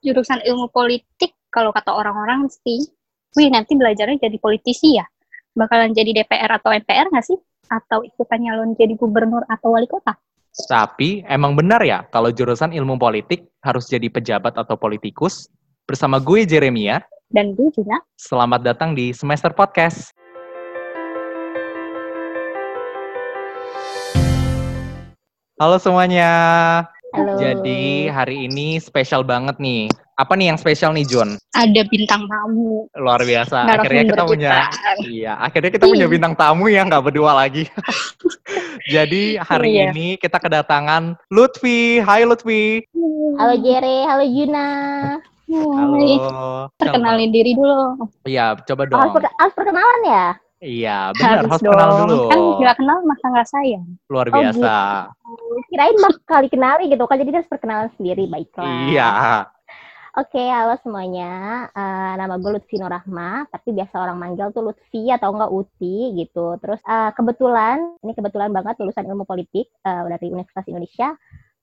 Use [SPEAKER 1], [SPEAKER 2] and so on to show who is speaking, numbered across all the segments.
[SPEAKER 1] jurusan ilmu politik kalau kata orang-orang sih, wih nanti belajarnya jadi politisi ya? Bakalan jadi DPR atau MPR nggak sih? Atau ikutan nyalon jadi gubernur atau wali kota?
[SPEAKER 2] Tapi emang benar ya kalau jurusan ilmu politik harus jadi pejabat atau politikus? Bersama gue Jeremia.
[SPEAKER 1] Dan gue juga.
[SPEAKER 2] Selamat datang di Semester Podcast. Halo semuanya.
[SPEAKER 1] Halo.
[SPEAKER 2] Jadi hari ini spesial banget nih. Apa nih yang spesial nih John?
[SPEAKER 1] Ada bintang tamu.
[SPEAKER 2] Luar biasa.
[SPEAKER 1] Narasumber
[SPEAKER 2] akhirnya kita punya Iya, akhirnya kita punya bintang tamu yang nggak berdua lagi. Jadi hari
[SPEAKER 1] Iya.
[SPEAKER 2] ini kita kedatangan Lutfi. Hai Lutfi.
[SPEAKER 3] Halo Jere, halo Juna.
[SPEAKER 2] Halo.
[SPEAKER 1] Perkenalin diri dulu.
[SPEAKER 2] Iya, coba dong.
[SPEAKER 3] harus perkenalan ya?
[SPEAKER 2] Iya, benar harus,
[SPEAKER 1] dong.
[SPEAKER 2] kenal dulu.
[SPEAKER 1] Kan nggak kenal masa nggak sayang.
[SPEAKER 2] Luar
[SPEAKER 3] Oh,
[SPEAKER 2] biasa.
[SPEAKER 3] Kirain bakal kenali gitu kan, jadi harus perkenalan sendiri, baiklah.
[SPEAKER 2] Iya.
[SPEAKER 3] Oke, halo semuanya. Eh, nama gue Lutfi Nurahma, tapi biasa orang manggil tuh Lutfi atau enggak Uti gitu. Terus eh, kebetulan, ini kebetulan banget lulusan ilmu politik eh, dari Universitas Indonesia.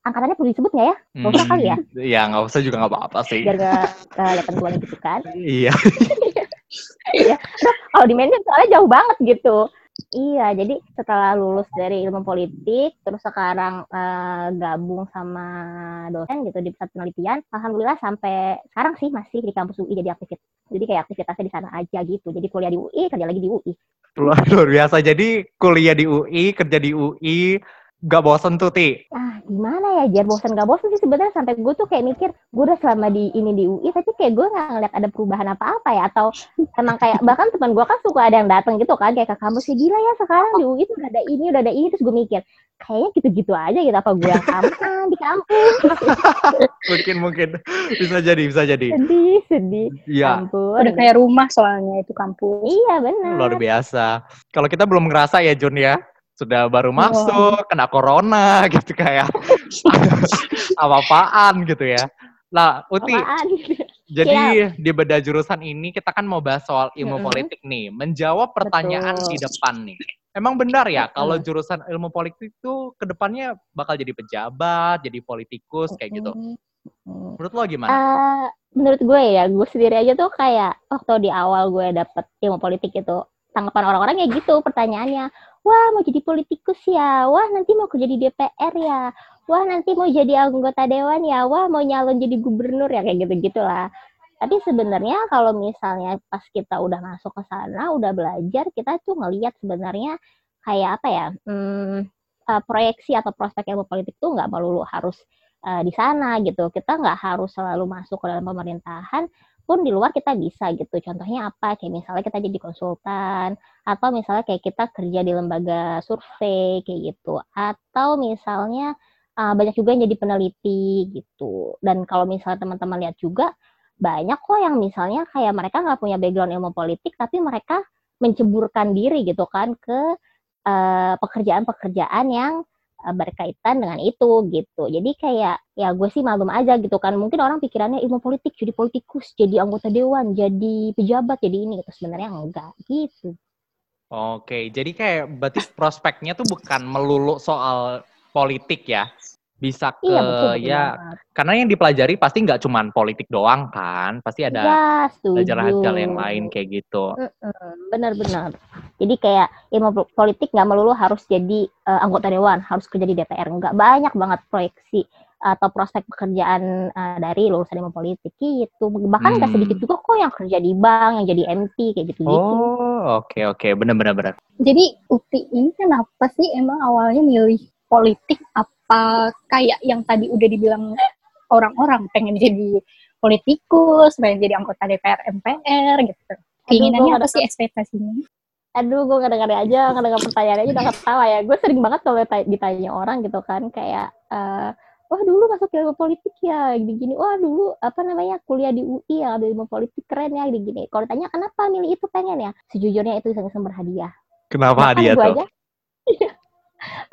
[SPEAKER 3] Angkatannya perlu disebut nggak ya? Nggak usah kali ya?
[SPEAKER 2] Iya, nggak usah juga nggak apa-apa sih.
[SPEAKER 3] Biar nggak kelihatan tua gitu kan.
[SPEAKER 2] Iya.
[SPEAKER 3] kalau di soalnya jauh banget gitu. Iya, jadi setelah lulus dari ilmu politik, terus sekarang eh, gabung sama dosen gitu di pusat penelitian, alhamdulillah sampai sekarang sih masih di kampus UI jadi aktivitas. Jadi kayak aktivitasnya di sana aja gitu. Jadi kuliah di UI, kerja lagi di UI.
[SPEAKER 2] Luar biasa. Jadi kuliah di UI, kerja di UI, nggak bosen tuh, Ti?
[SPEAKER 3] Ah, gimana ya, Jar? Bosan gak bosan sih sebenarnya sampai gue tuh kayak mikir, gue udah selama di ini di UI, tapi kayak gue nggak ngeliat ada perubahan apa-apa ya, atau emang kayak bahkan teman gue kan suka ada yang datang gitu kan, kayak ke kampus ya gila ya sekarang di UI tuh udah ada ini, udah ada ini, terus gue mikir, kayaknya gitu-gitu aja gitu apa gue yang aman di kampus,
[SPEAKER 2] Mungkin, mungkin. Bisa jadi, bisa jadi.
[SPEAKER 3] sedih, sedih,
[SPEAKER 2] Iya,
[SPEAKER 3] ampun.
[SPEAKER 1] Udah kayak rumah soalnya itu kampus.
[SPEAKER 3] Iya benar.
[SPEAKER 2] luar biasa. Kalau kita belum ngerasa ya, Jun ya. Sudah baru
[SPEAKER 1] Wah.
[SPEAKER 2] masuk, kena corona gitu kayak. Apa-apaan gitu ya. Nah, Uti,
[SPEAKER 3] Apaan?
[SPEAKER 2] Jadi di beda jurusan ini kita kan mau bahas soal ilmu politik nih, menjawab pertanyaan
[SPEAKER 3] Betul.
[SPEAKER 2] di depan nih. Emang benar ya kalau jurusan ilmu politik itu ke depannya bakal jadi pejabat, jadi politikus kayak gitu. Menurut lo gimana?
[SPEAKER 3] Eh, menurut gue ya, gue sendiri aja tuh kayak waktu di awal gue dapet ilmu politik itu tanggapan orang-orang ya gitu pertanyaannya, wah mau jadi politikus ya, wah nanti mau kerja di DPR ya, wah nanti mau jadi anggota dewan ya, wah mau nyalon jadi gubernur ya? Kayak gitu gitulah. Tapi sebenarnya kalau misalnya pas kita udah masuk ke sana, udah belajar, kita tuh ngelihat sebenarnya kayak apa ya, hmm, eh, proyeksi atau prospek ilmu politik tuh nggak melulu harus eh, di sana gitu. Kita nggak harus selalu masuk ke dalam pemerintahan, pun di luar kita bisa gitu. Contohnya apa? Kayak misalnya kita jadi konsultan, atau misalnya kayak kita kerja di lembaga survei kayak gitu, atau misalnya eh, banyak juga yang jadi peneliti gitu. Dan kalau misalnya teman-teman lihat juga banyak kok yang misalnya kayak mereka nggak punya background ilmu politik, tapi mereka menceburkan diri gitu kan ke eh, pekerjaan-pekerjaan yang eh, berkaitan dengan itu gitu. Jadi kayak ya gue sih malum aja gitu kan. Mungkin orang pikirannya ilmu politik jadi politikus, jadi anggota dewan, jadi pejabat, jadi ini gitu. Sebenarnya enggak gitu.
[SPEAKER 2] Oke, jadi kayak berarti prospeknya tuh bukan melulu soal politik ya. Bisa ke
[SPEAKER 3] iya betul betul
[SPEAKER 2] ya
[SPEAKER 3] banget.
[SPEAKER 2] karena yang dipelajari pasti nggak cuman politik doang kan, pasti ada
[SPEAKER 3] Ya,
[SPEAKER 2] belajar hal yang lain kayak gitu.
[SPEAKER 3] Benar-benar. Jadi kayak ilmu po- politik nggak melulu harus jadi eh, anggota dewan, harus kerja di DPR. Nggak banyak banget proyeksi atau prospek pekerjaan eh, dari lulusan ilmu politik gitu. Bahkan nggak
[SPEAKER 2] Hmm.
[SPEAKER 3] sedikit juga kok yang kerja di bank, yang jadi MP kayak gitu-gitu.
[SPEAKER 2] Oh, oke oke, benar-benar benar.
[SPEAKER 1] Jadi Uti ini kenapa sih emang awalnya milih politik apa kayak yang tadi udah dibilang orang-orang pengen jadi politikus, pengen jadi anggota DPR MPR gitu. Keinginannya apa sih ekspektasinya?
[SPEAKER 3] aduh gue kadang aja kadang pertanyaan aja udah ketawa ya. Gue sering banget kalau ditanya, ditanya orang gitu kan kayak eh, wah dulu masuk ilmu politik ya gini-gini. Wah dulu apa namanya kuliah di UI ya ambil ilmu politik keren ya gini-gini. Kalau ditanya kenapa milih itu pengen ya? Sejujurnya itu iseng-iseng berhadiah.
[SPEAKER 2] Kenapa
[SPEAKER 3] bahkan gue
[SPEAKER 2] tuh?
[SPEAKER 3] aja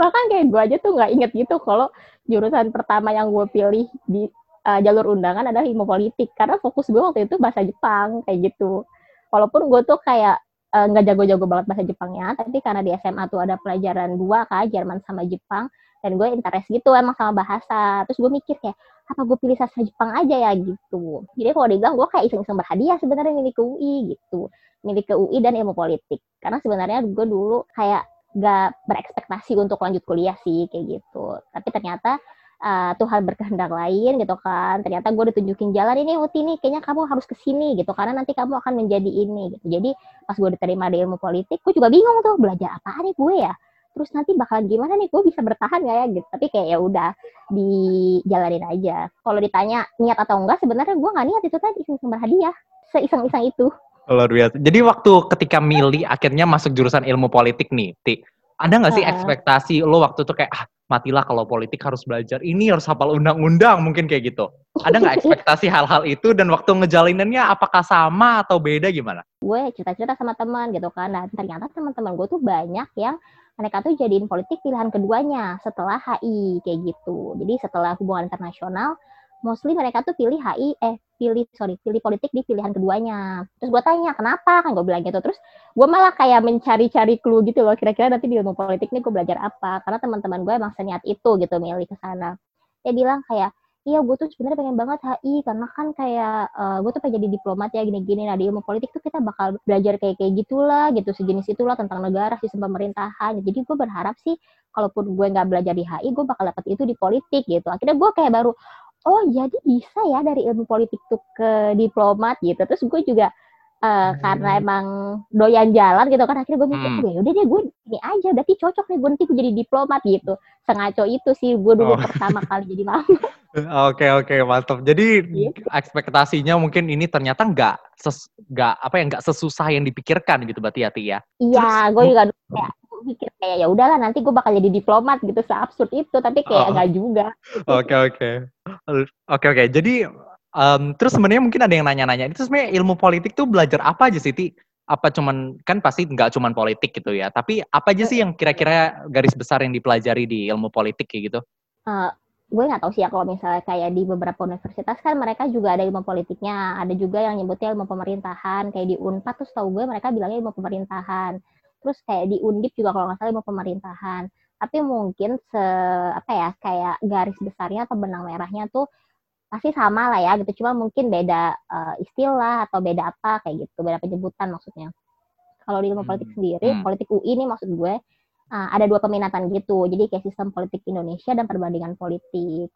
[SPEAKER 3] bahkan kayak gue aja tuh nggak inget gitu kalau jurusan pertama yang gue pilih di eh, jalur undangan adalah ilmu politik. Karena fokus gue waktu itu bahasa Jepang kayak gitu. Walaupun gue tuh kayak eh, nggak jago-jago banget bahasa Jepangnya tapi karena di SMA tuh ada pelajaran dua kan Jerman sama Jepang dan gue interest gitu emang sama bahasa. Terus gue mikir kayak apa gue pilih sastra Jepang aja ya? Gitu. Jadi kalau dibilang gue kayak iseng-iseng berhadiah sebenarnya milih ke UI gitu. Milih ke UI dan ilmu politik. Karena sebenarnya gue dulu kayak gak berekspektasi untuk lanjut kuliah sih kayak gitu. Tapi ternyata uh, Tuhan berkehendak lain gitu kan. Ternyata gue ditunjukin jalan ini Uti nih kayaknya kamu harus ke sini gitu. Karena nanti kamu akan menjadi ini gitu. Jadi pas gue diterima di ilmu politik gue juga bingung tuh belajar apa nih gue ya? Terus nanti bakal gimana nih? Gue bisa bertahan gak ya? Gitu. Tapi kayak ya udah dijalanin aja. Kalau ditanya niat atau enggak sebenarnya gue nggak niat itu tadi iseng berhadiah. Seiseng-iseng itu
[SPEAKER 2] Luar biasa. Jadi waktu ketika milih akhirnya masuk jurusan ilmu politik nih, Ti. Ada nggak sih
[SPEAKER 3] Uh.
[SPEAKER 2] ekspektasi lo waktu itu kayak ah matilah kalau politik harus belajar ini harus hafal undang-undang mungkin kayak gitu. Ada nggak ekspektasi hal-hal itu dan waktu ngejalaninnya apakah sama atau beda gimana?
[SPEAKER 3] gue cerita-cerita sama teman gitu kan dan ternyata teman-teman gue tuh banyak yang mereka tuh jadiin politik pilihan keduanya setelah HI kayak gitu jadi setelah hubungan internasional mostly mereka tuh pilih HI eh pilih sorry pilih politik di pilihan keduanya. Terus gue tanya kenapa? Kan gue bilang gitu. Terus gue malah kayak mencari-cari clue gitu loh kira-kira nanti di ilmu politik nih gue belajar apa. Karena teman-teman gue emang seniat itu gitu milih ke sana. Dia bilang kayak iya gue tuh sebenarnya pengen banget HI karena kan kayak uh, gue tuh pengen jadi diplomat ya gini-gini. Nah di ilmu politik tuh kita bakal belajar kayak kayak gitulah gitu sejenis itulah tentang negara sistem pemerintahan. Jadi gue berharap sih kalaupun gue nggak belajar di HI gue bakal dapat itu di politik gitu. Akhirnya gue kayak baru oh jadi bisa ya dari ilmu politik tuh ke diplomat gitu terus gue juga uh, karena emang doyan jalan gitu kan akhirnya gue mikir
[SPEAKER 2] Hmm.
[SPEAKER 3] "Oh, ya udah deh gue ini aja berarti cocok nih gue nanti gue jadi diplomat gitu sengaco itu sih gue dulu
[SPEAKER 2] Oh.
[SPEAKER 3] pertama kali jadi mama
[SPEAKER 2] Oke oke mantap. Jadi
[SPEAKER 3] Gitu.
[SPEAKER 2] ekspektasinya mungkin ini ternyata nggak nggak apa ya nggak sesusah yang dipikirkan gitu berarti ya ya.
[SPEAKER 3] Iya, gue juga kayak mikir kayak ya udahlah nanti gue bakal jadi diplomat gitu seabsurd itu, tapi kayak
[SPEAKER 2] Oh.
[SPEAKER 3] enggak juga.
[SPEAKER 2] Oke oke. Oke oke. Jadi em, terus sebenarnya mungkin ada yang nanya-nanya itu sebenarnya ilmu politik tuh belajar apa aja sih Ti? Apa cuman kan pasti nggak cuman politik gitu ya. Tapi apa aja sih yang kira-kira garis besar yang dipelajari di ilmu politik kayak gitu?
[SPEAKER 3] Eh, gue nggak tahu sih ya kalau misalnya kayak di beberapa universitas kan mereka juga ada ilmu politiknya, ada juga yang nyebutnya ilmu pemerintahan, kayak di Unpad tuh tahu gue mereka bilangnya ilmu pemerintahan. Terus kayak di Undip juga kalau nggak salah ilmu pemerintahan. Tapi mungkin se apa ya kayak garis besarnya atau benang merahnya tuh pasti sama lah ya gitu. Cuma mungkin beda eh, istilah atau beda apa kayak gitu. Beda penyebutan maksudnya. Kalau di ilmu
[SPEAKER 2] Hmm,
[SPEAKER 3] politik sendiri
[SPEAKER 2] hmm.
[SPEAKER 3] politik UI ini maksud gue eh, ada dua peminatan gitu. Jadi kayak sistem politik Indonesia dan perbandingan politik.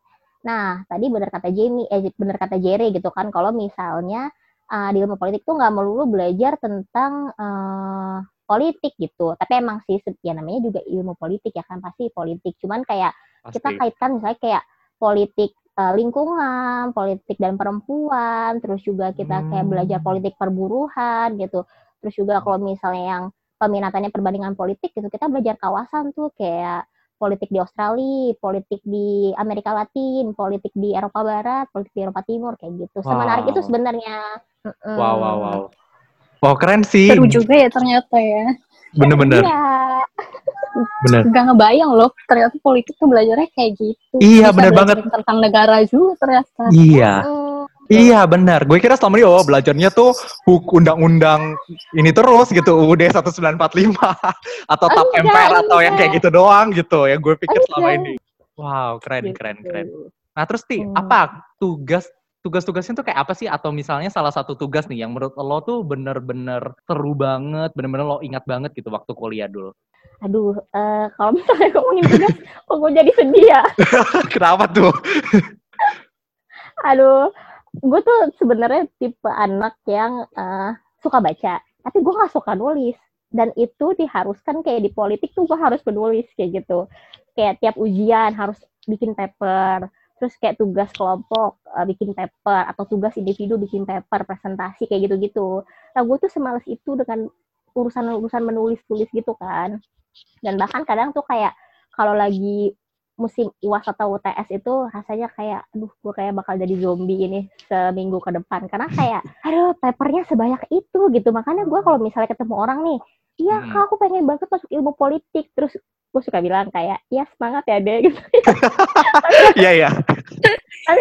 [SPEAKER 3] Nah tadi benar kata Jamie eh benar kata Jerry gitu kan. Kalau misalnya eh, di ilmu politik tuh nggak melulu belajar tentang eh, politik gitu tapi emang sih ya namanya juga ilmu politik ya kan pasti politik cuman kayak kita
[SPEAKER 2] Pasti.
[SPEAKER 3] kaitkan misalnya kayak politik eh, lingkungan, politik dan perempuan, terus juga kita kayak
[SPEAKER 2] Hmm.
[SPEAKER 3] belajar politik perburuhan gitu. Terus juga kalau misalnya yang peminatannya perbandingan politik gitu, kita belajar kawasan tuh kayak politik di Australia, politik di Amerika Latin, politik di Eropa Barat, politik di Eropa Timur kayak gitu. Semenarik itu
[SPEAKER 2] Wow.
[SPEAKER 3] sebenarnya.
[SPEAKER 2] Wow wow wow. Wow keren sih.
[SPEAKER 1] Seru juga ya ternyata ya.
[SPEAKER 2] Bener-bener.
[SPEAKER 3] Iya.
[SPEAKER 2] Bener.
[SPEAKER 1] Gak ngebayang loh, ternyata politik tuh belajarnya kayak gitu.
[SPEAKER 2] Iya,
[SPEAKER 1] Bisa
[SPEAKER 2] bener banget.
[SPEAKER 1] Tentang negara juga ternyata.
[SPEAKER 2] Iya.
[SPEAKER 3] Mm.
[SPEAKER 2] Iya benar. Gue kira selama ini oh belajarnya tuh huk undang-undang ini terus gitu UUD 1945 atau TAP
[SPEAKER 3] Enggak,
[SPEAKER 2] MPR atau yang kayak gitu doang gitu yang gue pikir selama
[SPEAKER 3] Enggak.
[SPEAKER 2] ini. Wow, keren keren
[SPEAKER 3] Gitu.
[SPEAKER 2] keren. Nah, terus Ti,
[SPEAKER 3] Hmm.
[SPEAKER 2] apa tugas tugas-tugasnya tuh kayak apa sih atau misalnya salah satu tugas nih yang menurut lo tuh bener-bener seru banget, bener-bener lo ingat banget gitu waktu kuliah dulu.
[SPEAKER 3] Aduh, eh, kalau misalnya ngomongin tugas, kok gue jadi sedih ya.
[SPEAKER 2] Kenapa tuh?
[SPEAKER 3] Aduh, gue tuh sebenarnya tipe anak yang eh, suka baca, tapi gue nggak suka nulis. Dan itu diharuskan kayak di politik tuh gue harus menulis kayak gitu. Kayak tiap ujian harus bikin paper, terus kayak tugas kelompok eh, bikin paper atau tugas individu bikin paper presentasi kayak gitu-gitu. Nah gue tuh semales itu dengan urusan-urusan menulis-tulis gitu kan. Dan bahkan kadang tuh kayak kalau lagi musim IWAS atau UTS itu rasanya kayak aduh gue kayak bakal jadi zombie ini seminggu ke depan karena kayak aduh papernya sebanyak itu gitu makanya gue kalau misalnya ketemu orang nih iya
[SPEAKER 2] Hmm.
[SPEAKER 3] kak aku pengen banget masuk ilmu politik. Terus gue suka bilang kayak ya semangat ya deh gitu.
[SPEAKER 2] Iya ya.
[SPEAKER 3] tapi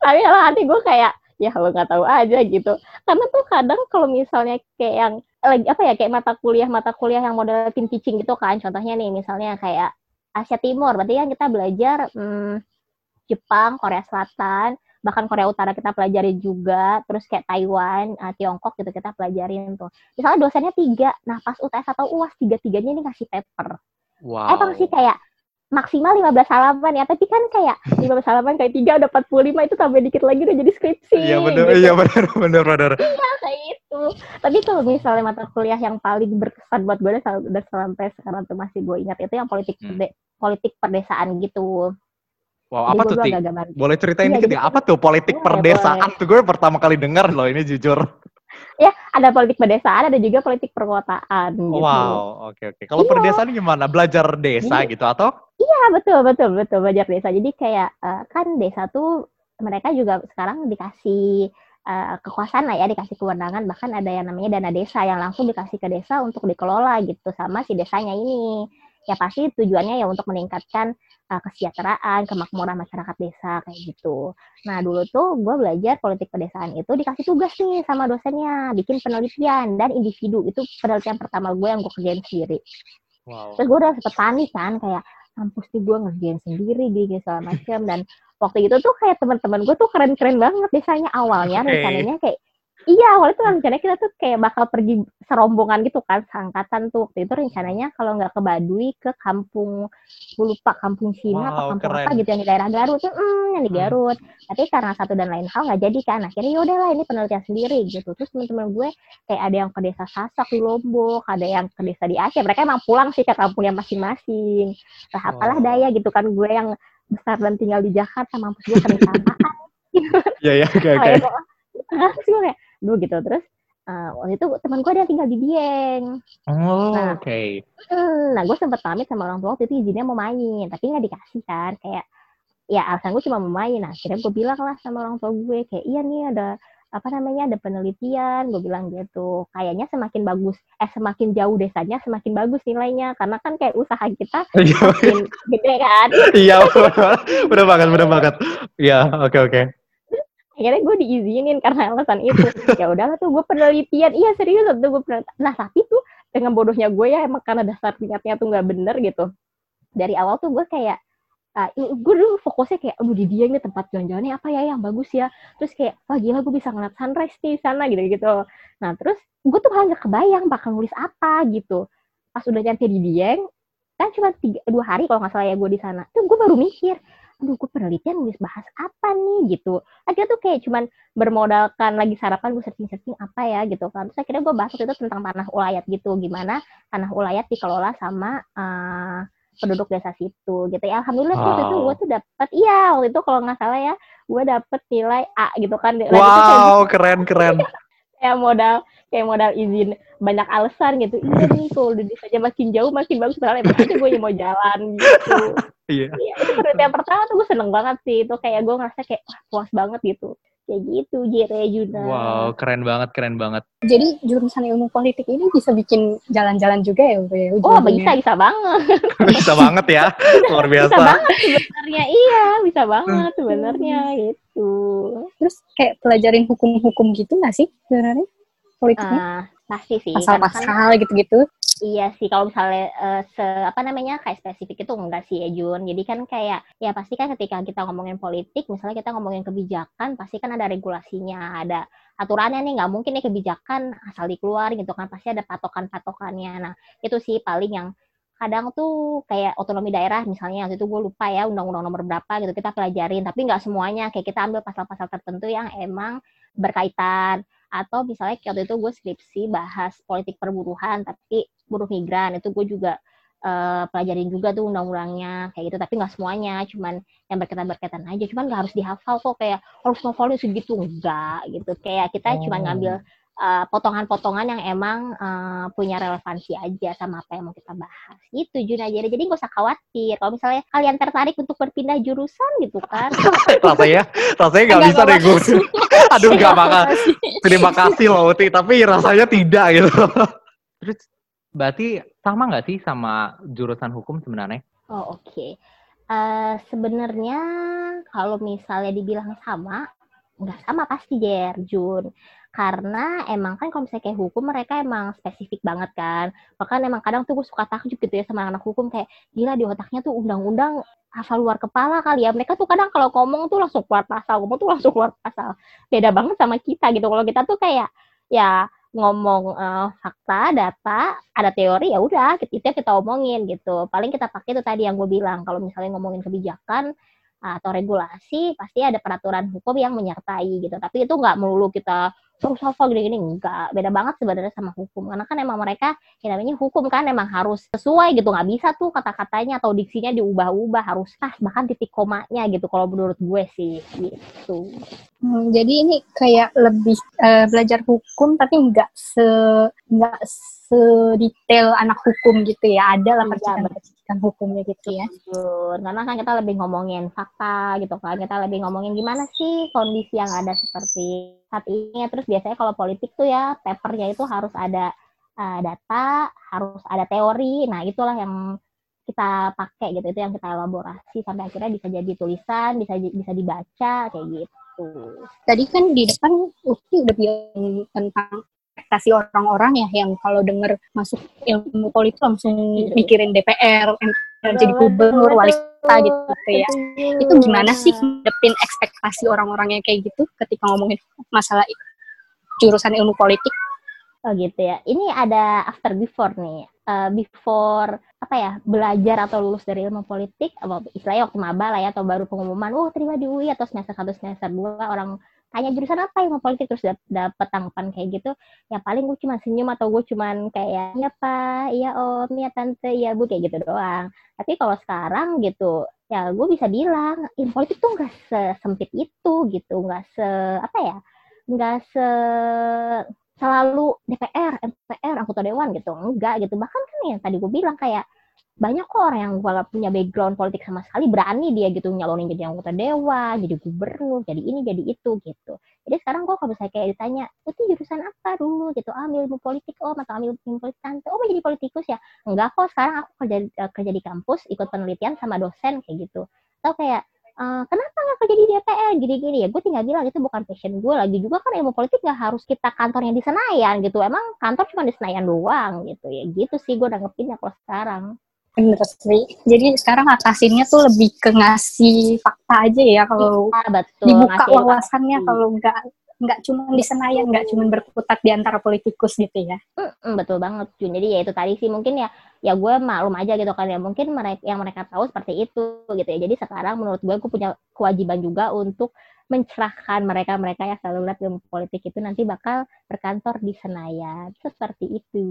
[SPEAKER 3] tapi dalam hati gue kayak ya lo nggak tahu aja gitu. Karena tuh kadang kalau misalnya kayak yang lagi apa ya kayak mata kuliah mata kuliah yang model team teaching gitu kan. Contohnya nih misalnya kayak Asia Timur. Berarti kan kita belajar hmm, Jepang, Korea Selatan, bahkan Korea Utara kita pelajarin juga, terus kayak Taiwan, uh, Tiongkok gitu kita pelajarin tuh. Misalnya dosennya tiga, nah pas UTS atau UAS tiga-tiganya ini ngasih paper.
[SPEAKER 2] Wow.
[SPEAKER 3] Emang sih kayak maksimal 15 halaman ya, tapi kan kayak 15 halaman kayak tiga udah 45 itu tambah dikit lagi udah jadi skripsi.
[SPEAKER 2] Iya benar,
[SPEAKER 3] gitu.
[SPEAKER 2] iya benar, benar, benar.
[SPEAKER 3] Iya kayak itu. Tapi kalau misalnya mata kuliah yang paling berkesan buat gue dan sampai sekarang tuh masih gue ingat itu yang politik
[SPEAKER 2] Hmm.
[SPEAKER 3] politik perdesaan gitu.
[SPEAKER 2] Wow,
[SPEAKER 3] Jadi
[SPEAKER 2] apa
[SPEAKER 3] gue
[SPEAKER 2] tuh, Ti? Boleh ceritain
[SPEAKER 3] Iya,
[SPEAKER 2] dikit
[SPEAKER 3] jadi
[SPEAKER 2] ya? Apa tuh politik
[SPEAKER 3] Boleh,
[SPEAKER 2] perdesaan? Tuh gue pertama kali denger loh ini jujur.
[SPEAKER 3] Ya, ada politik pedesaan, ada juga politik perkotaan gitu.
[SPEAKER 2] Wow, oke oke. Kalau
[SPEAKER 3] Iya.
[SPEAKER 2] perdesaan gimana? Belajar desa
[SPEAKER 3] Jadi-
[SPEAKER 2] gitu atau?
[SPEAKER 3] Iya, betul, betul, betul. Belajar desa. Jadi kayak eh, kan desa tuh mereka juga sekarang dikasih eh, kekuasaan lah ya, dikasih kewenangan. Bahkan ada yang namanya dana desa yang langsung dikasih ke desa untuk dikelola gitu sama si desanya ini. Ya pasti tujuannya ya untuk meningkatkan eh, kesejahteraan, kemakmuran masyarakat desa kayak gitu. Nah dulu tuh gue belajar politik pedesaan itu dikasih tugas nih sama dosennya, bikin penelitian dan individu. Itu penelitian pertama gue yang gue kerjain sendiri.
[SPEAKER 2] Wow.
[SPEAKER 3] Terus gue udah sempet panik kan kayak kampus nih gue ngerjain sendiri gini segala macam dan waktu itu tuh kayak teman-teman gue tuh keren-keren banget desanya awalnya
[SPEAKER 2] Oke.
[SPEAKER 3] rencananya kayak iya awalnya tuh rencananya kita tuh kayak bakal pergi serombongan gitu kan seangkatan tuh. Waktu itu rencananya kalau nggak ke Baduy ke kampung gue lupa kampung Cina apa
[SPEAKER 2] Wow,
[SPEAKER 3] kampung
[SPEAKER 2] keren.
[SPEAKER 3] apa gitu yang di daerah Garut. Tuh hmm, yang di
[SPEAKER 2] Hmm.
[SPEAKER 3] Garut. Tapi karena satu dan lain hal nggak jadi kan. Akhirnya yaudah lah ini penelitian sendiri gitu. Terus teman-teman gue kayak ada yang ke desa Sasak di Lombok ada yang ke desa di Aceh. Mereka emang pulang sih ke kampungnya masing-masing. Nah apalah
[SPEAKER 2] Wow.
[SPEAKER 3] daya gitu kan gue yang besar dan tinggal di Jakarta mampus gue sampah
[SPEAKER 2] Iya ya, oke oke.
[SPEAKER 3] kayak terus gue kayak duh gitu terus eh, waktu itu teman gue ada yang tinggal di Dieng
[SPEAKER 2] Oh,
[SPEAKER 3] Nah.
[SPEAKER 2] oke.
[SPEAKER 3] Hmm, nah gue sempet pamit sama orang tua waktu itu izinnya mau main tapi nggak dikasih kan kayak ya alasan gue cuma mau main nah akhirnya gue bilang lah sama orang tua gue kayak iya nih ada apa namanya ada penelitian gue bilang gitu kayaknya semakin bagus eh semakin jauh desanya semakin bagus nilainya karena kan kayak usaha kita
[SPEAKER 2] Iya,
[SPEAKER 3] makin gede kan
[SPEAKER 2] iya, bener banget, bener banget. Iya, oke oke.
[SPEAKER 3] Akhirnya gue diizinin karena alasan itu. Ya udahlah tuh gue penelitian. Iya serius tuh gue penelitian. nah tapi tuh dengan bodohnya gue ya emang karena dasar niatnya tuh nggak bener gitu. Dari awal tuh gue kayak ah, gue dulu fokusnya kayak aduh di dia nih tempat jalan-jalannya apa ya yang bagus ya. Terus kayak wah gila gue bisa ngeliat sunrise di sana gitu gitu nah terus gue tuh malah nggak kebayang bakal nulis apa gitu. Pas udah nyampe di Dieng kan cuma tiga, dua hari kalau nggak salah ya gue di sana. Tuh gue baru mikir aduh gue penelitian nulis bahas apa nih? Gitu. Akhirnya tuh kayak cuman bermodalkan lagi sarapan gue searching-searching apa ya gitu kan. Terus akhirnya gue bahas waktu itu tentang tanah ulayat gitu gimana tanah ulayat dikelola sama eh, penduduk desa situ gitu. Ya alhamdulillah waktu itu
[SPEAKER 2] Wow.
[SPEAKER 3] gue tuh dapat iya waktu itu kalau nggak salah ya gue dapet nilai A gitu kan. Dan itu kayak
[SPEAKER 2] Wow, keren keren.
[SPEAKER 3] kayak modal kayak modal izin banyak alasan gitu. Iya nih kalau udah saja makin jauh makin bagus. Padahal emang aja gue mau jalan gitu
[SPEAKER 2] Iya.
[SPEAKER 3] Iya, itu penelitian pertama tuh gue seneng banget sih. Itu kayak gue ngerasa kayak wah, puas banget gitu. Kayak gitu, Jere Juna.
[SPEAKER 2] Wow, keren banget, keren banget.
[SPEAKER 1] Jadi jurusan ilmu politik ini bisa bikin jalan-jalan juga ya, Bu, ya
[SPEAKER 3] Oh, bisa, bisa banget.
[SPEAKER 2] Bisa banget ya, luar
[SPEAKER 3] Bisa
[SPEAKER 2] biasa.
[SPEAKER 3] banget sebenarnya. Iya, bisa banget sebenarnya gitu.
[SPEAKER 1] Terus kayak pelajarin hukum-hukum gitu nggak sih sebenarnya politiknya?
[SPEAKER 3] Ah, pasti sih. Karena kan
[SPEAKER 1] Pasal-pasal gitu-gitu.
[SPEAKER 3] Iya sih kalau misalnya eh, se apa namanya kayak spesifik itu enggak sih ya Jun. Jadi kan kayak ya pasti kan ketika kita ngomongin politik, misalnya kita ngomongin kebijakan, pasti kan ada regulasinya, ada aturannya nih. Nggak mungkin nih kebijakan asal dikeluarin gitu kan. Pasti ada patokan-patokannya. Nah itu sih paling yang kadang tuh kayak otonomi daerah misalnya waktu itu gue lupa ya undang-undang nomor berapa gitu kita pelajarin tapi nggak semuanya kayak kita ambil pasal-pasal tertentu yang emang berkaitan atau misalnya waktu itu gue skripsi bahas politik perburuhan tapi buruh migran. Itu gue juga eh, pelajarin juga tuh undang-undangnya kayak gitu. Tapi nggak semuanya cuman yang berkaitan berkaitan aja. Cuman nggak harus dihafal kok kayak harus ngafalin segitu. Enggak gitu. Kayak kita cuma
[SPEAKER 2] Oh.
[SPEAKER 3] ngambil eh, potongan-potongan yang emang eh, punya relevansi aja sama apa yang mau kita bahas. Itu Jun aja jadi nggak usah khawatir. Kalau misalnya kalian tertarik untuk berpindah jurusan gitu kan.
[SPEAKER 2] Rasanya, rasanya nggak
[SPEAKER 1] Enggak,
[SPEAKER 2] bisa deh gue. Aduh, nggak bakal. Terima kasih loh, Uti. Tapi rasanya tidak gitu. Terus, berarti sama nggak sih sama jurusan hukum sebenarnya?
[SPEAKER 3] Oh oke. Eh, Sebenarnya kalau misalnya dibilang sama, nggak sama pasti Jer, Jun. Karena emang kan kalau misalnya kayak hukum mereka emang spesifik banget kan. Bahkan emang kadang tuh gue suka takjub gitu ya sama anak hukum kayak gila di otaknya tuh undang-undang hafal luar kepala kali ya. Mereka tuh kadang kalau ngomong tuh langsung keluar pasal, ngomong tuh langsung keluar pasal. Beda banget sama kita gitu. Kalau kita tuh kayak ya ngomong uh, fakta, data, ada teori ya udah itu kita omongin gitu. Paling kita pakai itu tadi yang gue bilang kalau misalnya ngomongin kebijakan atau regulasi pasti ada peraturan hukum yang menyertai gitu. Tapi itu nggak melulu kita hafal gini-gini enggak. Beda banget sebenarnya sama hukum. Karena kan emang mereka yang namanya hukum kan emang harus sesuai gitu. Nggak bisa tuh kata-katanya atau diksinya diubah-ubah. Harus pas bahkan titik komanya gitu kalau menurut gue sih. Gitu.
[SPEAKER 1] Hmm, jadi ini kayak lebih uh, belajar hukum tapi nggak se nggak sedetail anak hukum gitu ya. Ada lah iya, percikan-percikan hukumnya gitu ya.
[SPEAKER 3] Betul. karena kan kita lebih ngomongin fakta gitu kan. Kita lebih ngomongin gimana sih kondisi yang ada seperti saat ini terus biasanya kalau politik tuh ya papernya itu harus ada uh, data harus ada teori. Nah itulah yang kita pakai gitu itu yang kita elaborasi sampai akhirnya bisa jadi tulisan bisa bisa dibaca kayak gitu.
[SPEAKER 1] Tadi kan di depan Uti udah bilang tentang ekspektasi orang-orang ya yang kalau denger masuk ilmu politik langsung iya. mikirin DPR, MPR, jadi gubernur, wali kota gitu ya. Itu gimana sih ngadepin ekspektasi orang-orang yang kayak gitu ketika ngomongin masalah jurusan ilmu politik?
[SPEAKER 3] Oh gitu ya. Ini ada after before nih. Uh, before apa ya belajar atau lulus dari ilmu politik, atau istilahnya waktu maba lah ya atau baru pengumuman, oh terima di UI atau semester satu semester dua orang tanya jurusan apa yang mau politik terus dapet tanggapan kayak gitu. Ya paling gue cuma senyum atau gue cuma kayak iya pak. Iya om. Iya tante. Iya bu kayak gitu doang. Tapi kalau sekarang gitu ya gue bisa bilang ilmu politik tuh nggak sesempit itu gitu. Nggak se apa ya nggak se selalu DPR, MPR, anggota dewan gitu. Enggak gitu. Bahkan kan yang tadi gue bilang kayak banyak kok orang yang gak punya background politik sama sekali berani dia gitu nyalonin jadi anggota dewa, jadi gubernur, jadi ini, jadi itu gitu. Jadi sekarang gue kalau misalnya kayak ditanya, itu jurusan apa dulu? Gitu, ah, ilmu politik, oh atau ambil ilmu politik tante, oh mau jadi politikus ya? Enggak kok, sekarang aku kerja eh, kerja di kampus, ikut penelitian sama dosen kayak gitu. Atau kayak, Uh, kenapa nggak kerja di DPR? Gini-gini. Ya gue tinggal bilang itu bukan passion gue lagi. Juga kan ilmu politik nggak harus kita kantornya di Senayan gitu. Emang kantor cuma di Senayan doang gitu. Ya gitu sih gue nanggepinnya kalau sekarang
[SPEAKER 1] Bener sih. Jadi sekarang atasinnya tuh lebih ke ngasih fakta aja ya kalau ya, betul. dibuka wawasannya kalau nggak nggak cuma di Senayan, nggak cuma berkutat di antara politikus gitu ya.
[SPEAKER 3] Mm, betul banget, Jun. Jadi ya itu tadi sih mungkin ya ya gue maklum aja gitu kan ya mungkin mereka yang mereka tahu seperti itu gitu ya. Jadi sekarang menurut gue gue punya kewajiban juga untuk mencerahkan mereka-mereka yang selalu lihat ilmu politik itu nanti bakal berkantor di Senayan. Seperti itu.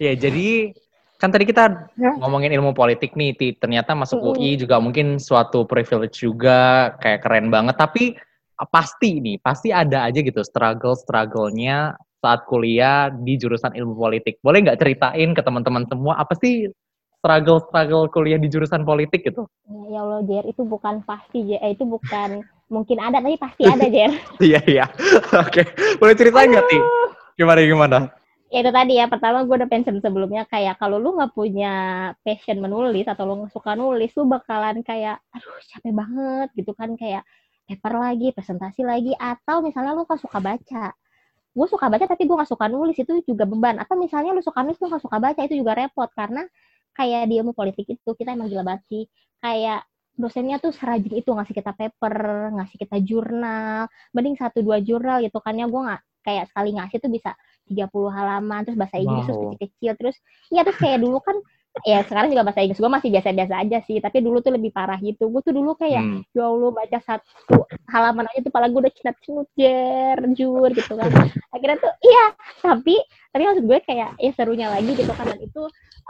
[SPEAKER 2] Ya, jadi kan tadi kita ya. ngomongin ilmu politik nih, Ti. ternyata masuk UI juga mungkin suatu privilege juga, kayak keren banget. Tapi ah, pasti nih, pasti ada aja gitu struggle-strugglenya saat kuliah di jurusan ilmu politik. Boleh nggak ceritain ke teman-teman semua apa sih struggle-struggle kuliah di jurusan politik gitu?
[SPEAKER 3] Ya Allah, Jer, itu bukan pasti, Jer. Eh, itu bukan mungkin ada, tapi pasti ada, Jer.
[SPEAKER 2] Iya, iya. Oke. Boleh ceritain nggak, Ti? Gimana, gimana?
[SPEAKER 3] Ya itu tadi ya. Pertama gue udah pensiun sebelumnya. Kayak kalau lu nggak punya passion menulis atau lu nggak suka nulis lu bakalan kayak aduh capek banget gitu kan. Kayak paper lagi presentasi lagi atau misalnya lu nggak suka baca. Gue suka baca tapi gue nggak suka nulis. Itu juga beban. Atau misalnya lu suka nulis lu nggak suka baca itu juga repot. Karena kayak di ilmu politik itu kita emang gila banget sih. Kayak dosennya tuh serajin itu ngasih kita paper, ngasih kita jurnal, mending satu dua jurnal gitu kan ya. Gue nggak kayak sekali ngasih tuh bisa 30 halaman terus bahasa Inggris wow. terus kecil-kecil terus iya terus kayak dulu kan ya sekarang juga bahasa Inggris. Gue masih biasa-biasa aja sih. Tapi dulu tuh lebih parah gitu. Gue tuh dulu kayak hmm. ya Allah baca satu halaman aja tuh pala gue udah cenat cenut jer jur gitu kan. Akhirnya tuh iya tapi tapi maksud gue kayak ya serunya lagi gitu kan. Dan itu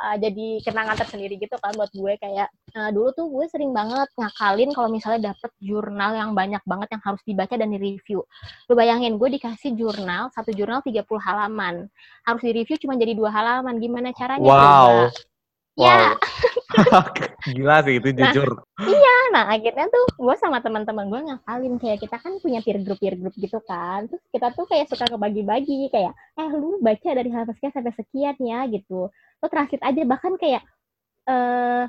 [SPEAKER 3] uh, jadi kenangan tersendiri gitu kan buat gue. Kayak uh, dulu tuh gue sering banget ngakalin kalau misalnya dapet jurnal yang banyak banget yang harus dibaca dan direview. Lu bayangin gue dikasih jurnal satu jurnal 30 halaman. Harus direview cuma jadi dua halaman. Gimana caranya
[SPEAKER 2] wow coba? Ya. Wow. Gila sih itu nah, jujur.
[SPEAKER 3] Iya, nah akhirnya tuh gue sama teman-teman gue ngafalin kayak kita kan punya peer group peer group gitu kan. Terus kita tuh kayak suka ngebagi-bagi kayak eh lu baca dari halaman sekian sampai sekian ya gitu. Lo translate aja bahkan kayak eh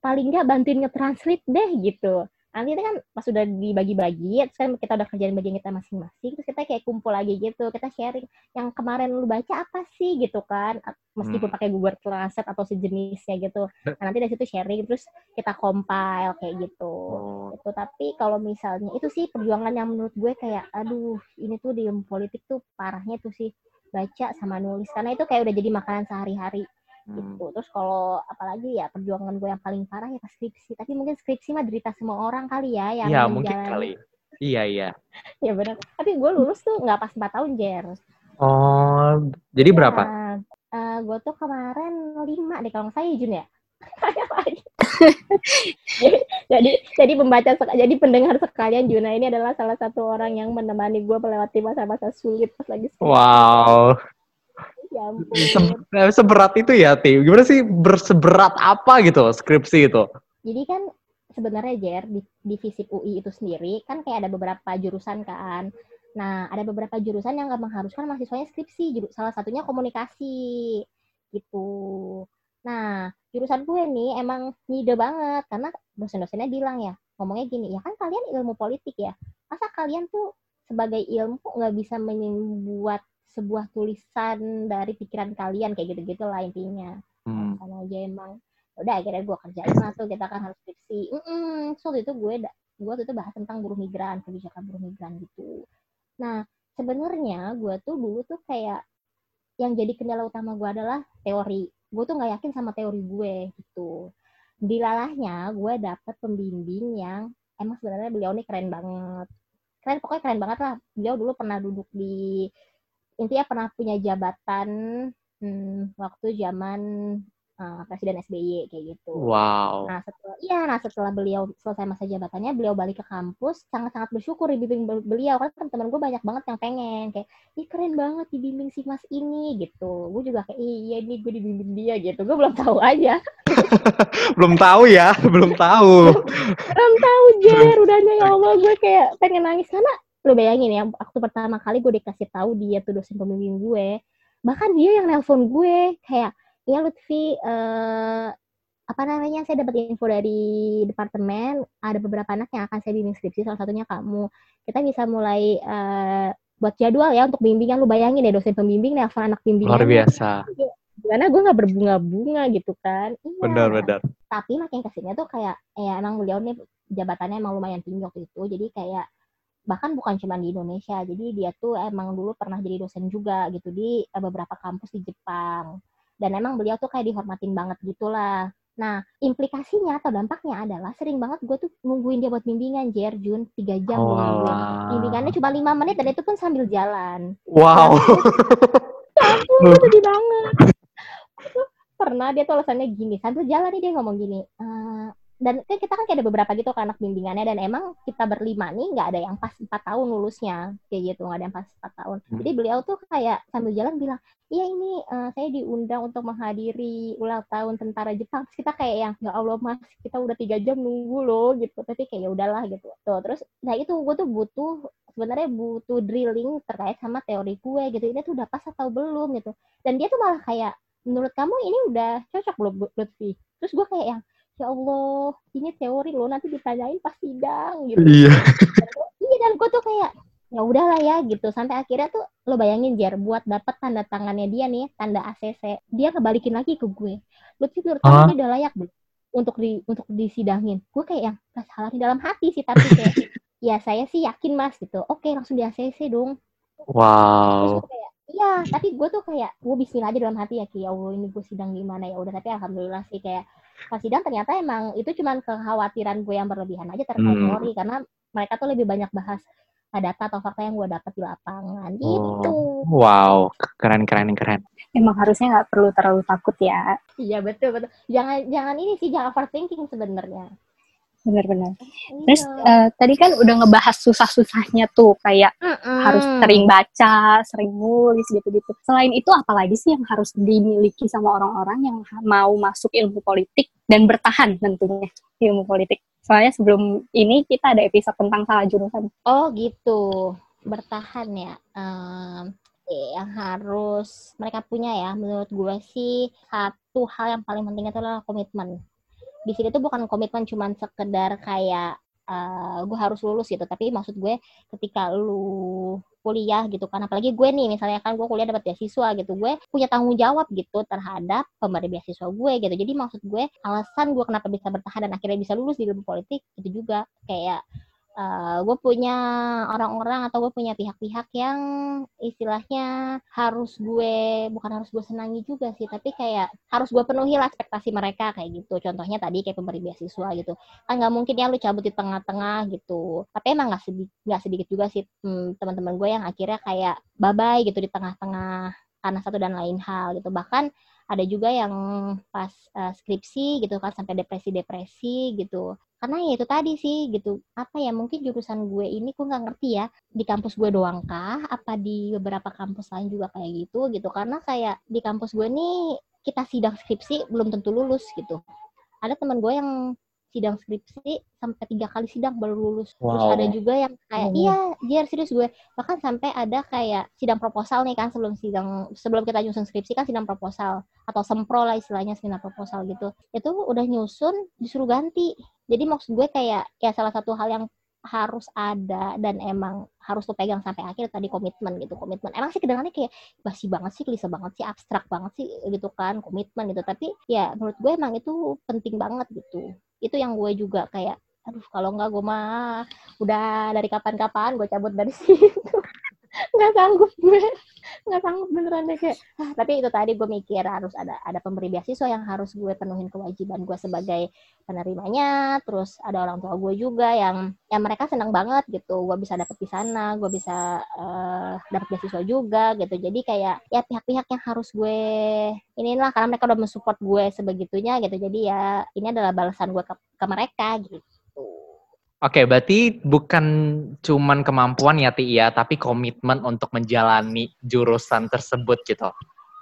[SPEAKER 3] paling nggak bantuin nge-translate deh gitu. Nanti kan pas udah dibagi-bagi terus kan kita udah kerjain bagian kita masing-masing terus kita kayak kumpul lagi gitu kita sharing yang kemarin lu baca apa sih? gitu kan meskipun
[SPEAKER 2] Hmm.
[SPEAKER 3] pakai Google Translate atau sejenisnya gitu. Nah, nanti dari situ sharing terus kita compile kayak gitu.
[SPEAKER 2] Oh.
[SPEAKER 3] itu tapi kalau misalnya itu sih perjuangan yang menurut gue kayak aduh ini tuh di politik tuh parahnya tuh sih baca sama nulis. Karena itu kayak udah jadi makanan sehari-hari
[SPEAKER 2] Hmm.
[SPEAKER 3] gitu terus kalau apalagi ya perjuangan gue yang paling parah ya pas skripsi tapi mungkin skripsi mah derita semua orang kali ya yang
[SPEAKER 2] Iya, mungkin
[SPEAKER 3] menjalani.
[SPEAKER 2] kali. Iya, iya.
[SPEAKER 3] ya benar tapi gue lulus tuh nggak pas 4 tahun jer
[SPEAKER 2] Oh, jadi berapa?
[SPEAKER 3] Nah, eh, gue tuh kemarin lima deh kalau nggak salah ya Jun ya jadi jadi pembaca jadi pendengar sekalian Juna ini adalah salah satu orang yang menemani gue melewati masa-masa sulit pas lagi skripsi.
[SPEAKER 2] Wow.
[SPEAKER 3] Ya ampun.
[SPEAKER 2] Se- seberat itu ya, Ti. Gimana sih berseberat apa gitu skripsi itu?
[SPEAKER 3] Jadi kan sebenarnya Jer di, di FISIP UI itu sendiri kan kayak ada beberapa jurusan kan. Nah, ada beberapa jurusan yang nggak mengharuskan mahasiswanya skripsi. Salah satunya komunikasi gitu. Nah, jurusan gue nih emang ngide banget karena dosen-dosennya bilang ya, ngomongnya gini, ya kan kalian ilmu politik ya. Masa kalian tuh sebagai ilmu nggak bisa membuat sebuah tulisan dari pikiran kalian kayak gitu-gitu lah intinya.
[SPEAKER 2] Hmm.
[SPEAKER 3] sama aja emang udah akhirnya gue kerjain lah tuh kita kan harus skripsi. Mm so waktu itu gue gue itu bahas tentang buruh migran kebijakan buruh migran gitu. Nah sebenarnya gue tuh dulu tuh kayak yang jadi kendala utama gue adalah teori. Gue tuh nggak yakin sama teori gue gitu. Dilalahnya gue dapet pembimbing yang emang sebenarnya beliau nih keren banget. Keren pokoknya keren banget lah. Beliau dulu pernah duduk di intinya pernah punya jabatan hmm, waktu zaman uh, Presiden SBY kayak gitu.
[SPEAKER 2] Wow.
[SPEAKER 3] Nah setelah iya, nah setelah beliau selesai masa jabatannya, beliau balik ke kampus, sangat-sangat bersyukur dibimbing bel- beliau kan teman-teman gue banyak banget yang pengen kayak, ih keren banget dibimbing si mas ini gitu. Gue juga kayak iya nih gue dibimbing dia gitu. Gue belum tahu aja,
[SPEAKER 2] Belum tahu ya, belum tahu.
[SPEAKER 3] belum tahu Jer. Udahnya ya Allah gue kayak pengen nangis karena lu bayangin ya, waktu pertama kali gue dikasih tahu dia tuh dosen pembimbing gue, bahkan dia yang nelpon gue kayak, ya Lutfi, eh, apa namanya saya dapat info dari departemen ada beberapa anak yang akan saya bimbing skripsi salah satunya kamu. Kita bisa mulai eh, buat jadwal ya untuk bimbingan. Lu bayangin ya dosen pembimbing nelfon anak bimbingan
[SPEAKER 2] Luar biasa.
[SPEAKER 3] gimana? Gue nggak berbunga-bunga gitu kan. Iya.
[SPEAKER 2] Benar-benar.
[SPEAKER 3] tapi makin ke sini tuh kayak ya emang beliau nih jabatannya emang lumayan tinggi waktu itu jadi kayak bahkan bukan cuma di Indonesia jadi dia tuh emang dulu pernah jadi dosen juga gitu di eh, beberapa kampus di Jepang dan emang beliau tuh kayak dihormatin banget gitulah nah implikasinya atau dampaknya adalah sering banget gue tuh nungguin dia buat bimbingan Jer Jun tiga jam
[SPEAKER 2] Walah.
[SPEAKER 3] bimbingannya cuma lima menit dan itu pun sambil jalan
[SPEAKER 2] Wow.
[SPEAKER 3] Aduh, sedih banget. Pernah dia tuh alasannya gini, sambil jalan nih dia ngomong gini, "Eh, dan kan kita kan kayak ada beberapa gitu kan anak bimbingannya dan emang kita berlima nih nggak ada yang pas 4 tahun lulusnya kayak gitu nggak ada yang pas 4 tahun.
[SPEAKER 2] Hmm.
[SPEAKER 3] jadi beliau tuh kayak sambil jalan bilang iya ini eh, saya diundang untuk menghadiri ulang tahun tentara Jepang. Terus kita kayak yang ya Allah mas kita udah tiga jam nunggu loh gitu. Tapi kayak ya udahlah gitu. Tuh terus nah itu gue tuh butuh sebenarnya butuh drilling terkait sama teori gue gitu. Ini tuh udah pas atau belum gitu. Dan dia tuh malah kayak menurut kamu ini udah cocok belum Lutfi? Terus gue kayak yang ya Allah ini teori lo nanti ditanyain pas sidang gitu.
[SPEAKER 2] Iya.
[SPEAKER 3] iya dan gue tuh kayak ya udahlah ya gitu. Sampai akhirnya tuh lo bayangin Jar buat dapat tanda tangannya dia nih tanda ACC dia kebalikin lagi ke gue. Lutfi menurut kamu ini udah layak belum untuk di untuk disidangin. Gue kayak yang salah di dalam hati sih tapi kayak ya saya sih yakin mas gitu. Oke langsung di ACC dong.
[SPEAKER 2] Wow.
[SPEAKER 3] iya tapi gue tuh kayak gue bismillah aja dalam hati ya kayak ya Allah ini gue sidang gimana ya? Udah tapi alhamdulillah sih kayak pas sidang ternyata emang itu cuman kekhawatiran gue yang berlebihan aja terkait
[SPEAKER 2] Hmm.
[SPEAKER 3] teori karena mereka tuh lebih banyak bahas uh, data atau fakta yang gue dapat di lapangan
[SPEAKER 2] Oh.
[SPEAKER 3] gitu
[SPEAKER 2] Wow. Keren, keren, keren.
[SPEAKER 1] Emang harusnya nggak perlu terlalu takut ya.
[SPEAKER 3] iya betul betul jangan jangan ini sih jangan overthinking sebenarnya
[SPEAKER 1] Benar-benar. Terus
[SPEAKER 3] Iya.
[SPEAKER 1] eh, tadi kan udah ngebahas susah-susahnya tuh kayak
[SPEAKER 3] Mm-mm.
[SPEAKER 1] harus sering baca, sering nulis gitu-gitu. Selain itu apalagi sih yang harus dimiliki sama orang-orang yang mau masuk ilmu politik dan bertahan tentunya di ilmu politik. Soalnya sebelum ini kita ada episode tentang salah jurusan.
[SPEAKER 3] Oh gitu, bertahan ya. Em, yang harus mereka punya ya, menurut gue sih satu hal yang paling penting itu adalah komitmen. Di sini tuh bukan komitmen cuman sekedar kayak uh, gue harus lulus gitu. Tapi maksud gue ketika lu kuliah gitu kan apalagi gue nih misalnya kan gue kuliah dapat beasiswa gitu gue punya tanggung jawab gitu terhadap pemberi beasiswa gue gitu. Jadi maksud gue alasan gue kenapa bisa bertahan dan akhirnya bisa lulus di ilmu politik itu juga kayak uh, eh, gue punya orang-orang atau gue punya pihak-pihak yang istilahnya harus gue bukan harus gue senangi juga sih tapi kayak harus gue penuhi lah ekspektasi mereka kayak gitu. Contohnya tadi kayak pemberi beasiswa gitu. Kan nggak mungkin ya lu cabut di tengah-tengah gitu. Tapi emang nggak sedikit nggak sedikit juga sih hmm, teman-teman gue yang akhirnya kayak bye bye gitu di tengah-tengah karena satu dan lain hal gitu. Bahkan ada juga yang pas uh, skripsi gitu kan sampai depresi-depresi gitu. Karena ya itu tadi sih gitu. Apa ya mungkin jurusan gue ini gue nggak ngerti ya di kampus gue doang kah? Apa di beberapa kampus lain juga kayak gitu gitu. Karena kayak di kampus gue nih kita sidang skripsi belum tentu lulus gitu. Ada teman gue yang sidang skripsi sampai tiga kali sidang baru lulus. Wow. Terus ada juga yang kayak oh. iya, dia serius gue. Bahkan sampai ada kayak sidang proposal nih kan sebelum sidang sebelum kita nyusun skripsi kan sidang proposal atau sempro lah istilahnya sidang proposal gitu. Itu udah nyusun disuruh ganti. Jadi maksud gue kayak ya salah satu hal yang harus ada dan emang harus lo pegang sampai akhir tadi komitmen gitu komitmen emang sih kedengarannya kayak basi banget sih klise banget sih abstrak banget sih gitu kan komitmen gitu tapi ya menurut gue emang itu penting banget gitu itu yang gue juga kayak aduh kalau enggak gue mah udah dari kapan-kapan gue cabut dari situ nggak sanggup gue nggak sanggup beneran deh kayak ah, tapi itu tadi gue mikir harus ada ada pemberi beasiswa yang harus gue penuhin kewajiban gue sebagai penerimanya terus ada orang tua gue juga yang yang mereka senang banget gitu gue bisa dapet di sana gue bisa uh, dapet beasiswa juga gitu. Jadi kayak ya pihak-pihak yang harus gue inilah karena mereka udah mensupport gue sebegitunya gitu. Jadi ya ini adalah balasan gue ke, ke mereka gitu
[SPEAKER 2] Oke, berarti bukan cuman kemampuan ya Ti ya, tapi komitmen untuk menjalani jurusan tersebut gitu.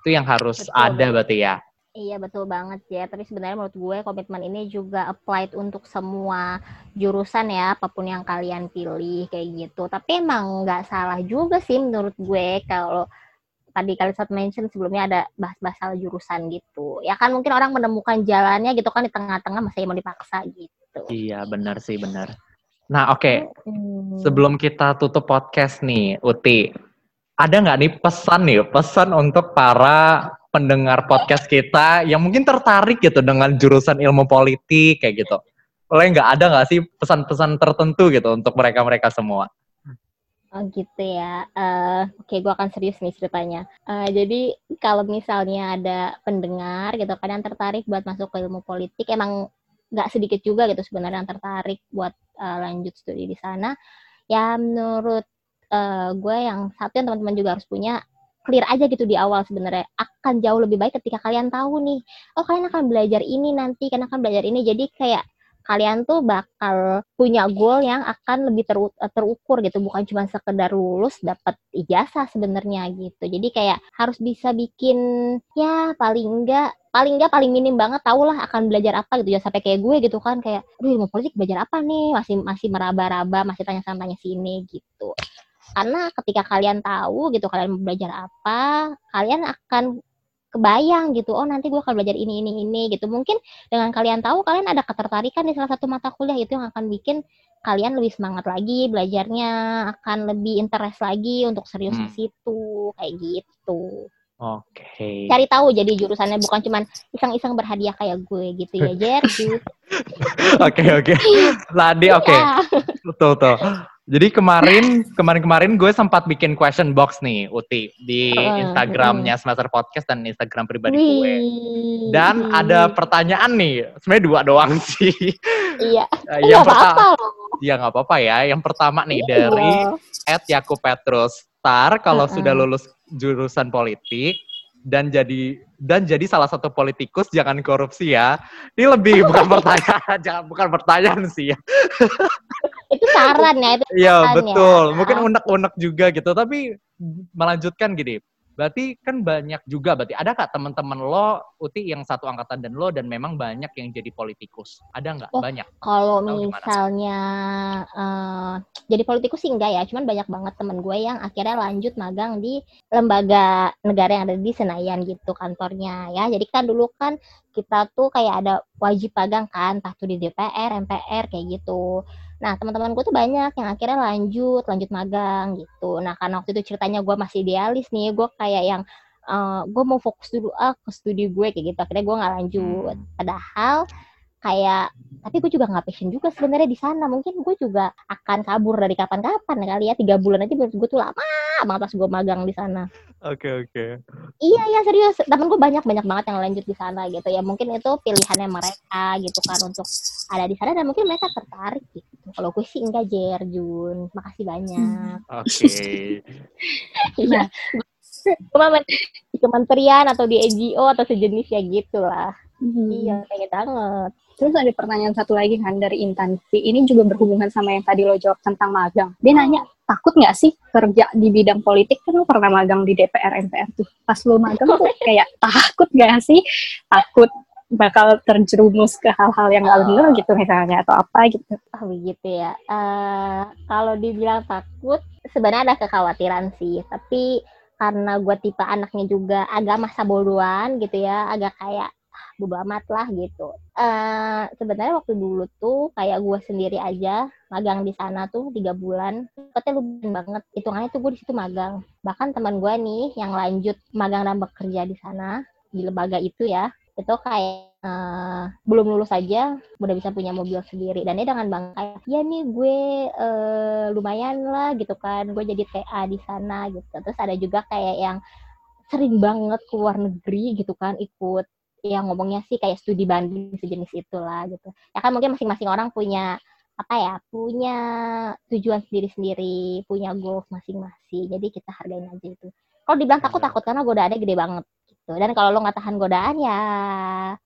[SPEAKER 2] Itu yang harus betul, ada berarti ya.
[SPEAKER 3] Iya betul banget ya, tapi sebenarnya menurut gue komitmen ini juga applied untuk semua jurusan ya, apa pun yang kalian pilih kayak gitu. Tapi emang nggak salah juga sih menurut gue kalau tadi kalian sempat mention sebelumnya ada bahas-bahas soal jurusan gitu. Ya kan mungkin orang menemukan jalannya gitu kan di tengah-tengah masih mau dipaksa gitu.
[SPEAKER 2] Iya benar sih benar. Nah, oke. Okay. Sebelum kita tutup podcast nih, Uti, ada nggak nih pesan nih, pesan untuk para pendengar podcast kita yang mungkin tertarik gitu dengan jurusan ilmu politik kayak gitu? Boleh nggak ada nggak sih pesan-pesan tertentu gitu untuk mereka-mereka semua?
[SPEAKER 3] Oh gitu ya. Uh, Oke, okay, gue akan serius nih ceritanya. Uh, jadi kalau misalnya ada pendengar gitu kan yang tertarik buat masuk ke ilmu politik, emang nggak sedikit juga gitu sebenarnya yang tertarik buat uh, lanjut studi di sana. Ya menurut uh, gue yang satu yang teman-teman juga harus punya clear aja gitu di awal sebenarnya. Akan jauh lebih baik ketika kalian tahu nih oh kalian akan belajar ini nanti kalian akan belajar ini. Jadi kayak kalian tuh bakal punya goal yang akan lebih ter, terukur gitu. Bukan cuma sekedar lulus dapat ijazah sebenarnya gitu. Jadi kayak harus bisa bikin ya paling enggak paling enggak paling minim banget tau lah akan belajar apa gitu. Ya sampai kayak gue gitu kan kayak aduh ilmu politik belajar apa nih? Masih masih meraba-raba masih tanya sana tanya sini gitu. Karena ketika kalian tahu gitu kalian mau belajar apa kalian akan kebayang gitu oh nanti gue akan belajar ini ini ini gitu mungkin dengan kalian tahu kalian ada ketertarikan di salah satu mata kuliah itu yang akan bikin kalian lebih semangat lagi belajarnya akan lebih interest lagi untuk serius hmm. ke situ kayak gitu
[SPEAKER 2] Oke. Okay.
[SPEAKER 3] Cari tahu jadi jurusannya bukan cuman iseng-iseng berhadiah kayak gue gitu ya, Jer.
[SPEAKER 2] Oke, oke. Ladi oke. Betul, betul. Jadi kemarin kemarin-kemarin gue sempat bikin question box nih Uti di Instagramnya Semester Podcast dan Instagram pribadi gue. Dan ada pertanyaan nih, sebenarnya dua doang sih.
[SPEAKER 3] Iya.
[SPEAKER 2] Eh, yang pertama, ya nggak apa-apa ya. Yang pertama nih iya. dari Ed Yakub Petrus. Star kalau uh -uh. sudah lulus jurusan politik dan jadi dan jadi salah satu politikus jangan korupsi ya. Ini lebih bukan pertanyaan, jangan bukan pertanyaan sih ya
[SPEAKER 3] saran ya itu
[SPEAKER 2] iya betul ya. mungkin unek-unek juga gitu. Tapi melanjutkan gini berarti kan banyak juga berarti ada kak teman-teman lo uti yang satu angkatan dan lo dan memang banyak yang jadi politikus? Ada nggak? Oh, banyak.
[SPEAKER 3] kalau misalnya uh, jadi politikus sih enggak ya cuman banyak banget temen gue yang akhirnya lanjut magang di lembaga negara yang ada di Senayan gitu kantornya ya. Jadi kan dulu kan kita tuh kayak ada wajib magang kan entah tuh di DPR MPR kayak gitu Nah, teman-temanku tuh banyak yang akhirnya lanjut, lanjut magang gitu. Nah, karena waktu itu ceritanya gue masih idealis nih, gue kayak yang uh, gue mau fokus dulu ah ke studi gue kayak gitu. Akhirnya gue nggak lanjut.
[SPEAKER 2] Hmm.
[SPEAKER 3] Padahal kayak tapi gue juga nggak passion juga sebenarnya di sana mungkin gue juga akan kabur dari kapan-kapan kali ya tiga bulan aja menurut gue tuh lama banget pas gue magang di sana.
[SPEAKER 2] Oke oke.
[SPEAKER 3] iya iya serius. Temen gue banyak banyak banget yang lanjut di sana gitu. Ya mungkin itu pilihannya mereka gitu kan untuk ada di sana dan mungkin mereka tertarik gitu. Kalau gue sih enggak Jer Jun. Makasih banyak.
[SPEAKER 2] Oke.
[SPEAKER 3] iya. Cuma di kementerian atau di NGO atau sejenis ya gitu lah
[SPEAKER 1] Hmm.
[SPEAKER 3] iya pengen banget
[SPEAKER 1] Terus ada pertanyaan satu lagi kan dari Intan. Ini juga berhubungan sama yang tadi lo jawab tentang magang. Dia nanya, takut nggak sih kerja di bidang politik? Kan lo pernah magang di DPR MPR tuh. Pas lo magang tuh kayak takut nggak sih? Takut bakal terjerumus ke hal-hal yang nggak bener gitu misalnya atau apa gitu.
[SPEAKER 3] Oh begitu ya. Eh kalau dibilang takut, sebenarnya ada kekhawatiran sih. Tapi karena gue tipe anaknya juga agak masa bodohan gitu ya, agak kayak bodo amat lah gitu. Eh sebenarnya waktu dulu tuh kayak gue sendiri aja magang di sana tuh tiga bulan, dapetnya lumayan banget. Hitungannya tuh gue di situ magang. Bahkan teman gue nih yang lanjut magang dan bekerja di sana di lembaga itu ya, itu kayak eh, belum lulus aja udah bisa punya mobil sendiri dan dia dengan bangga kayak ya nih gue eh, lumayan lah gitu kan gue jadi TA di sana gitu terus ada juga kayak yang sering banget keluar negeri gitu kan ikut yang ngomongnya sih kayak studi banding sejenis itulah gitu. Ya kan mungkin masing-masing orang punya apa ya punya tujuan sendiri-sendiri punya goals masing-masing. Jadi kita hargain aja itu. Kalau dibilang takut takut karena godaannya gede banget gitu. Dan kalau lo nggak tahan godaan ya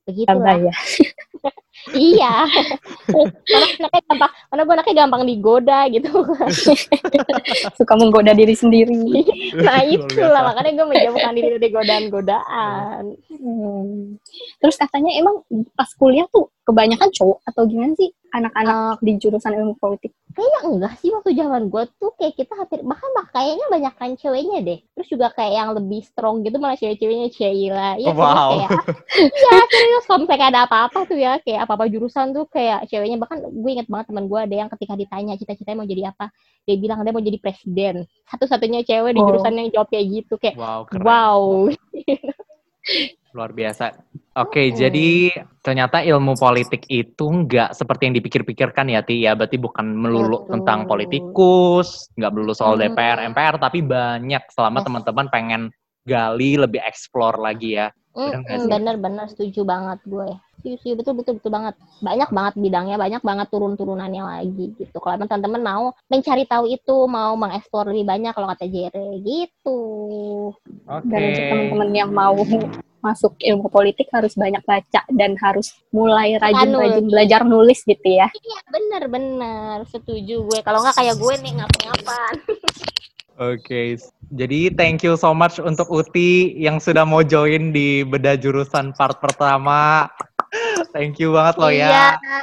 [SPEAKER 3] begitu
[SPEAKER 1] Tambah ya.
[SPEAKER 3] iya mana anaknya gampang mana gue anaknya gampang digoda gitu
[SPEAKER 1] Suka menggoda diri sendiri.
[SPEAKER 3] nah itulah makanya gue menjauhkan diri dari godaan-godaan
[SPEAKER 1] Hmm. Terus katanya emang pas kuliah tuh kebanyakan cowok atau gimana sih anak-anak di jurusan ilmu politik?
[SPEAKER 3] kayaknya enggak sih waktu zaman gue tuh kayak kita hampir bahkan bah kayaknya banyak kan ceweknya deh terus juga kayak yang lebih strong gitu malah cewek-ceweknya Sheila ya
[SPEAKER 2] Wow.
[SPEAKER 3] kayak iya serius kalau misalnya ada apa-apa tuh ya kayak apa-apa jurusan tuh kayak ceweknya bahkan gue inget banget teman gue ada yang ketika ditanya cita-citanya mau jadi apa dia bilang dia mau jadi presiden satu-satunya cewek di
[SPEAKER 1] Oh.
[SPEAKER 3] jurusan yang jawab kayak gitu kayak
[SPEAKER 2] Wow keren.
[SPEAKER 3] wow
[SPEAKER 2] Luar biasa. Oke,
[SPEAKER 3] Mm-mm.
[SPEAKER 2] jadi ternyata ilmu politik itu nggak seperti yang dipikir-pikirkan ya, Ti. Ya, berarti bukan melulu
[SPEAKER 3] Betul.
[SPEAKER 2] tentang politikus, nggak melulu soal
[SPEAKER 3] Mm.
[SPEAKER 2] DPR, MPR, tapi banyak selama
[SPEAKER 3] Yes.
[SPEAKER 2] teman-teman pengen gali lebih explore lagi ya. Nggak sih?
[SPEAKER 3] bener-bener setuju banget gue setuju setuju, betul betul betul banget banyak banget bidangnya banyak banget turun-turunannya lagi gitu kalau emang teman-teman mau mencari tahu itu mau mengeksplor lebih banyak kalau kata Jere gitu
[SPEAKER 2] Oke.
[SPEAKER 1] Dan untuk teman-teman yang mau masuk ilmu politik harus banyak baca dan harus mulai rajin-rajin
[SPEAKER 3] Nulis.
[SPEAKER 1] belajar nulis gitu ya.
[SPEAKER 3] iya bener-bener setuju gue kalau nggak kayak gue nih ngapa-ngapain
[SPEAKER 2] Oke, jadi thank you so much untuk Uti yang sudah mau join di beda jurusan part pertama. Thank you banget loh
[SPEAKER 3] iya
[SPEAKER 2] ya.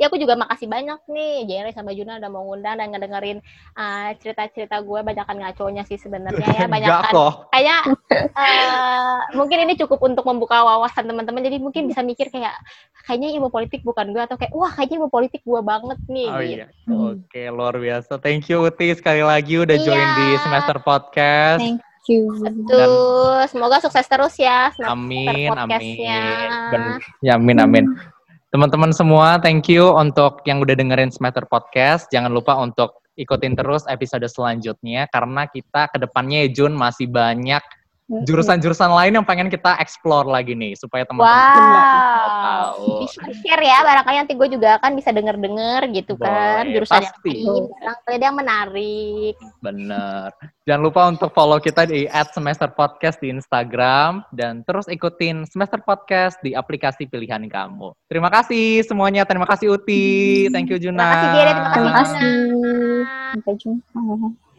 [SPEAKER 3] ya aku juga makasih banyak nih Jere sama Juna udah mau ngundang dan ngedengerin uh, cerita-cerita gue banyakan ngaconya sih sebenarnya ya banyakan kayak eh, mungkin ini cukup untuk membuka wawasan teman-teman jadi mungkin bisa mikir kayak kayaknya ilmu politik bukan gue atau kayak wah kayaknya ilmu politik gue banget nih
[SPEAKER 2] Oh
[SPEAKER 3] gitu.
[SPEAKER 2] iya. Oke, luar biasa. Thank you Uti sekali lagi udah join
[SPEAKER 3] Iya.
[SPEAKER 2] di semester podcast.
[SPEAKER 1] Thank you.
[SPEAKER 3] Tuh, semoga sukses terus ya
[SPEAKER 2] Amin, amin. Ben- ya, amin, amin. Teman-teman semua, thank you untuk yang udah dengerin semester podcast. Jangan lupa untuk ikutin terus episode selanjutnya karena kita ke depannya Jun masih banyak jurusan-jurusan lain yang pengen kita explore lagi nih supaya teman-teman
[SPEAKER 3] Wow.
[SPEAKER 2] tahu.
[SPEAKER 3] Share ya, barangkali nanti gue juga akan bisa denger-denger gitu kan
[SPEAKER 2] Boleh,
[SPEAKER 3] jurusan yang
[SPEAKER 2] pasti.
[SPEAKER 3] lain. Barangkali ada yang menarik.
[SPEAKER 2] Bener. Jangan lupa untuk follow kita di semester podcast di Instagram dan terus ikutin semester podcast di aplikasi pilihan kamu. Terima kasih semuanya. Terima kasih Uti. Thank you Juna.
[SPEAKER 3] Terima kasih Jere, terima kasih
[SPEAKER 1] Terima kasih.
[SPEAKER 3] Juna.
[SPEAKER 1] Sampai jumpa.